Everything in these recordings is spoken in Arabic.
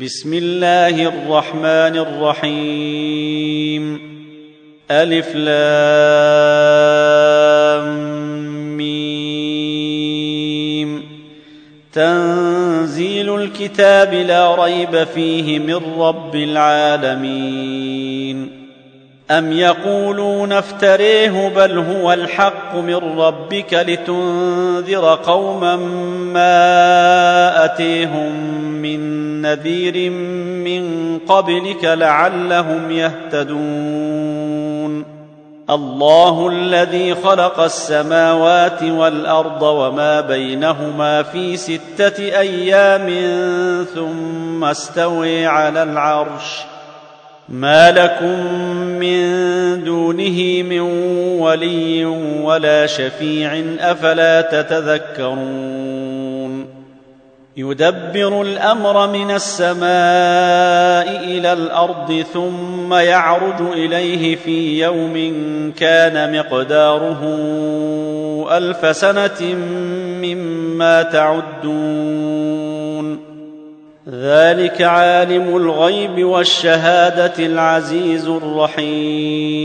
بسم الله الرحمن الرحيم. ألف لام ميم. تنزيل الكتاب لا ريب فيه من رب العالمين. أم يقولون افتريه بل هو الحق من ربك لتنذر قوما ما أتيهم من نذير من قبلك لعلهم يهتدون. الله الذي خلق السماوات والأرض وما بينهما في ستة أيام ثم استوي على العرش. ما لكم من دونه من ولي ولا شفيع أفلا تتذكرون. يدبر الأمر من السماء إلى الأرض ثم يعرج إليه في يوم كان مقداره ألف سنة مما تعدون. ذلك عالم الغيب والشهادة العزيز الرحيم.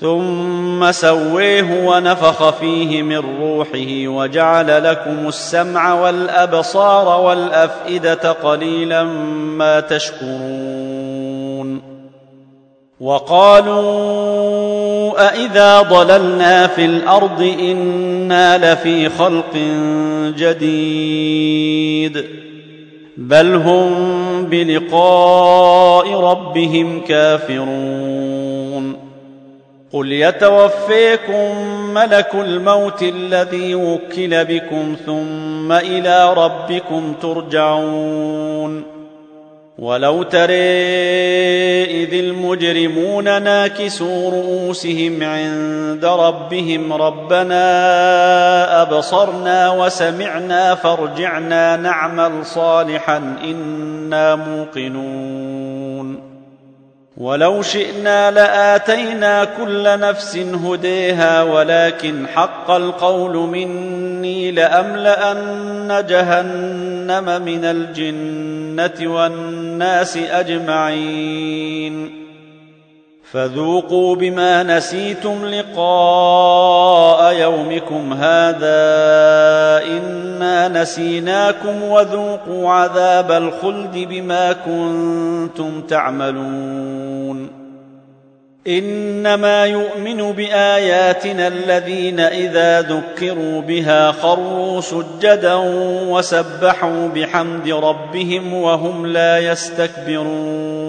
ثم سويه ونفخ فيه من روحه وجعل لكم السمع والأبصار والأفئدة قليلا ما تشكرون. وقالوا أإذا ضللنا في الأرض إنا لفي خلق جديد. بل هم بلقاء ربهم كافرون. قل يتوفيكم ملك الموت الذي وكل بكم ثم إلى ربكم ترجعون ولو تري اذ المجرمون ناكسوا رؤوسهم عند ربهم ربنا ابصرنا وسمعنا فارجعنا نعمل صالحا أنا موقنون ولو شئنا لآتينا كل نفس هديها ولكن حق القول مني لأملأن جهنم من الجنة والناس أجمعين. فذوقوا بما نسيتم لقاء يومكم هذا إنا نسيناكم وذوقوا عذاب الخلد بما كنتم تعملون. إنما يؤمن بآياتنا الذين إذا ذكروا بها خروا سجدا وسبحوا بحمد ربهم وهم لا يستكبرون.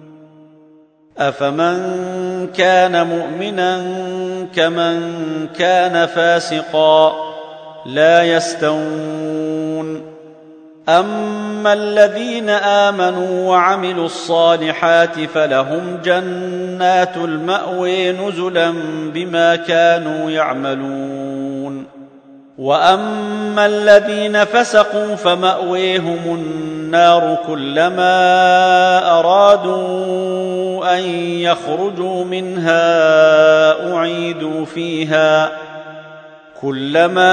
افمن كان مؤمنا كمن كان فاسقا لا يستوون اما الذين امنوا وعملوا الصالحات فلهم جنات الماوي نزلا بما كانوا يعملون واما الذين فسقوا فماويهم النار كلما أرادوا أن يخرجوا منها أعيدوا فيها. كلما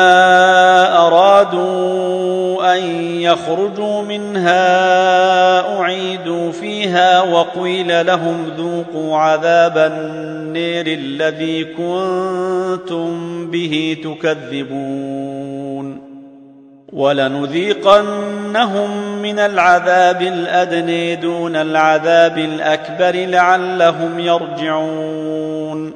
أرادوا أن يخرجوا منها أعيدوا فيها وقيل لهم ذوقوا عذاب النير الذي كنتم به تكذبون. ولنذيقنهم من العذاب الادني دون العذاب الأكبر لعلهم يرجعون.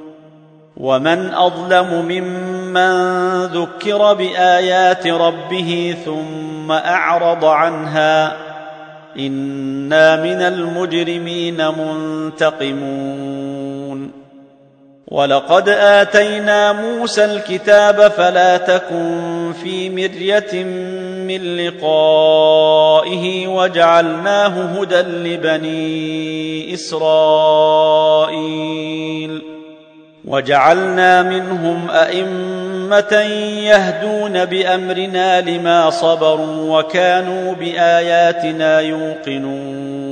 ومن أظلم ممن من ذكر بآيات ربه ثم أعرض عنها إنا من المجرمين منتقمون. ولقد اتينا موسى الكتاب فلا تكن في مريه من لقائه وجعلناه هدى لبني اسرائيل وجعلنا منهم ائمه يهدون بامرنا لما صبروا وكانوا باياتنا يوقنون